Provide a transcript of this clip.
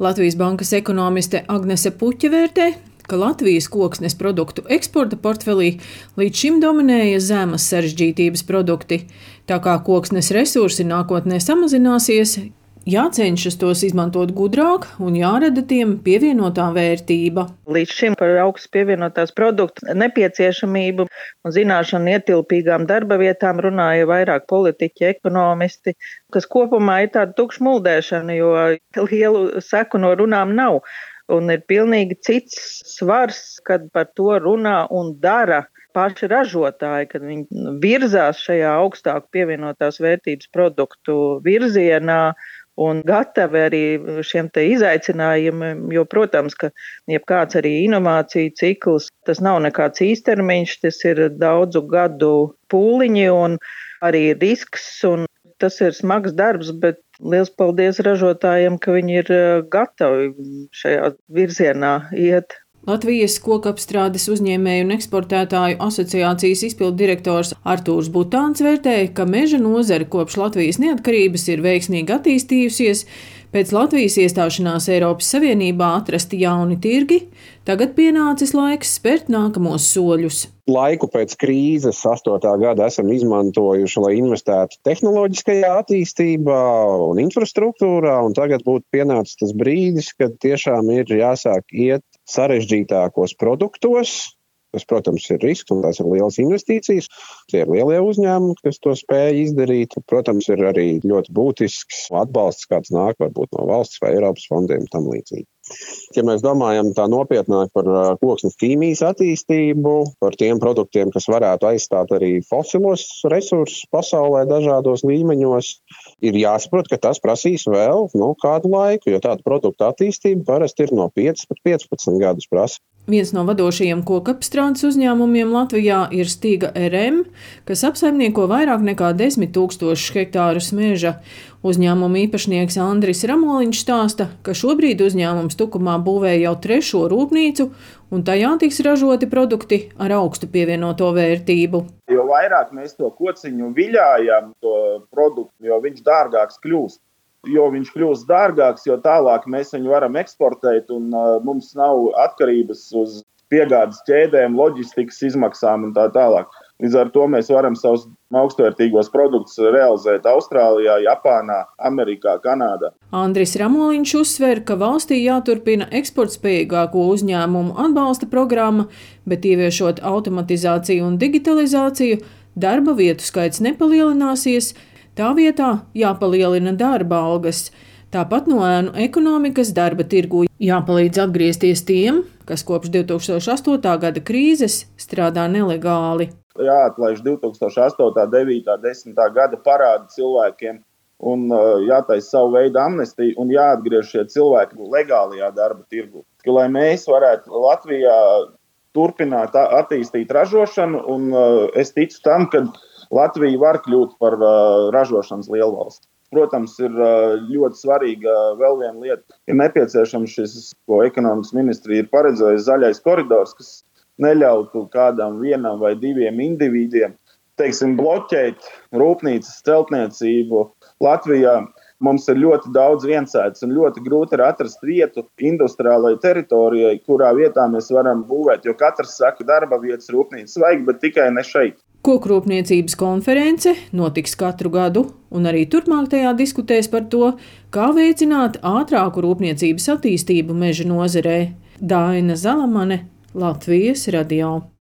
Latvijas bankas ekonomiste Agnese Puķa vērtē, ka Latvijas koksnes produktu eksporta portfelī līdz šim dominēja zemes sarežģītības produkti. Tā kā koksnes resursi nākotnē samazināsies, Jācenšas tos izmantot gudrāk un jārada tiem pievienotā vērtība. Līdz šim par augstu pievienotās produktu nepieciešamību un zināšanu ietilpīgām darba vietām runāja vairāk politiķi, ekonomisti, kas kopumā ir tāda tukša muldēšana, jo lielu seku no runām nav. Un ir pilnīgi cits svars, kad par to runā un dara paši ražotāji, kad viņi virzās šajā augstāku pievienotās vērtības produktu virzienā un gatavi arī šiem te izaicinājumiem, jo, protams, ka jebkāds arī inovāciju cikls, tas nav nekāds īstermiņš, tas ir daudzu gadu pūliņi un arī risks, un tas ir smags darbs, bet liels paldies ražotājiem, ka viņi ir eh, gatavi šajā virzienā iet. Latvijas kokapstrādes uzņēmēju un eksportētāju asociācijas izpildu direktors Artūrs Butāns vērtēja, ka meža nozare kopš Latvijas neatkarības ir veiksmīgi attīstījusies, Pēc Latvijas iestāšanās Eiropas Savienībā atrasti jauni tirgi, tagad pienācis laiks spērt nākamos soļus. Laiku pēc krīzes, 8. gada, esam izmantojuši, lai investētu tehnoloģiskajā attīstībā un infrastruktūrā, un tagad būtu pienācis tas brīdis, kad tiešām ir jāsāk iet sarežģītākos produktos, Tas, protams, ir risks un tās ir lielas investīcijas. Tie ir lielie uzņēmumi, kas to spēj izdarīt. Protams, ir arī ļoti būtisks atbalsts, kāds nāk varbūt no valsts vai Eiropas fondiem un tam līdzīgi. Ja mēs domājam tā nopietnāk par koksnes ķīmijas attīstību, par tiem produktiem, kas varētu aizstāt arī fosilos resursus pasaulē dažādos līmeņos, ir jāsaprot, ka tas prasīs vēl nu, kādu laiku, jo tāda produkta attīstība parasti ir no 5 līdz 15 gadus prasa. Viens no vadošajiem kokapstrādes uzņēmumiem Latvijā ir Stīga RM, kas apsaimnieko vairāk nekā 10 tūkstošus hektārus meža. Uzņēmuma īpašnieks Andris Ramoliņš stāsta, ka šobrīd uzņēmums Tukumā būvē jau trešo rūpnīcu, un tajā tiks ražoti produkti ar augstu pievienoto vērtību. Jo vairāk mēs to kociņu viļājam, to produktu, jo viņš dārgāks kļūst jo viņš kļūst dārgāks, jo tālāk mēs viņu varam eksportēt, un uh, mums nav atkarības uz piegādes ķēdēm, loģistikas izmaksām un tā tālāk. Līdz ar to mēs varam savus augstvērtīgos produktus realizēt Austrālijā, Japānā, Amerikā, Kanādā. Andris Ramoliņš uzsver, ka valstī jāturpina eksportspējīgāko uzņēmumu atbalsta programma, bet ieviešot automatizāciju un digitalizāciju, darba vietu skaits nepalielināsies, Tā vietā jāpalielina darba algas. Tāpat no ēnu ekonomikas darba tirgu jāpalīdz atgriezties tiem, kas kopš 2008. gada krīzes strādā nelegāli. Jāatlaiž 2008, 9, 10 gada parādi cilvēkiem, un jātaisa savu veidu amnestija, un jāatgriež šie cilvēki legālajā darba tirgu. Lai mēs varētu Latvijā turpināt attīstīt ražošanu, un es ticu tam, ka Latvija var kļūt par uh, ražošanas lielvalsti. Protams, ir uh, ļoti svarīga vēl viena lieta. Ir nepieciešams šis, ko ekonomikas ministrija ir paredzējusi, zaļais koridors, kas neļautu kādam vienam vai diviem individiem teiksim, bloķēt rūpnīcas celtniecību Latvijā. Mums ir ļoti daudz viensētas un ļoti grūti ir atrast vietu industriālajai teritorijai, kurā vietā mēs varam būvēt. Jo katrs saka, darba vietas rūpnīcas vajag, bet tikai ne šeit. Kokrūpniecības konference notiks katru gadu, un arī turpmāk tajā diskutēs par to, kā veicināt ātrāku rūpniecības attīstību meža nozarē. Daina Zalamane, Latvijas radio.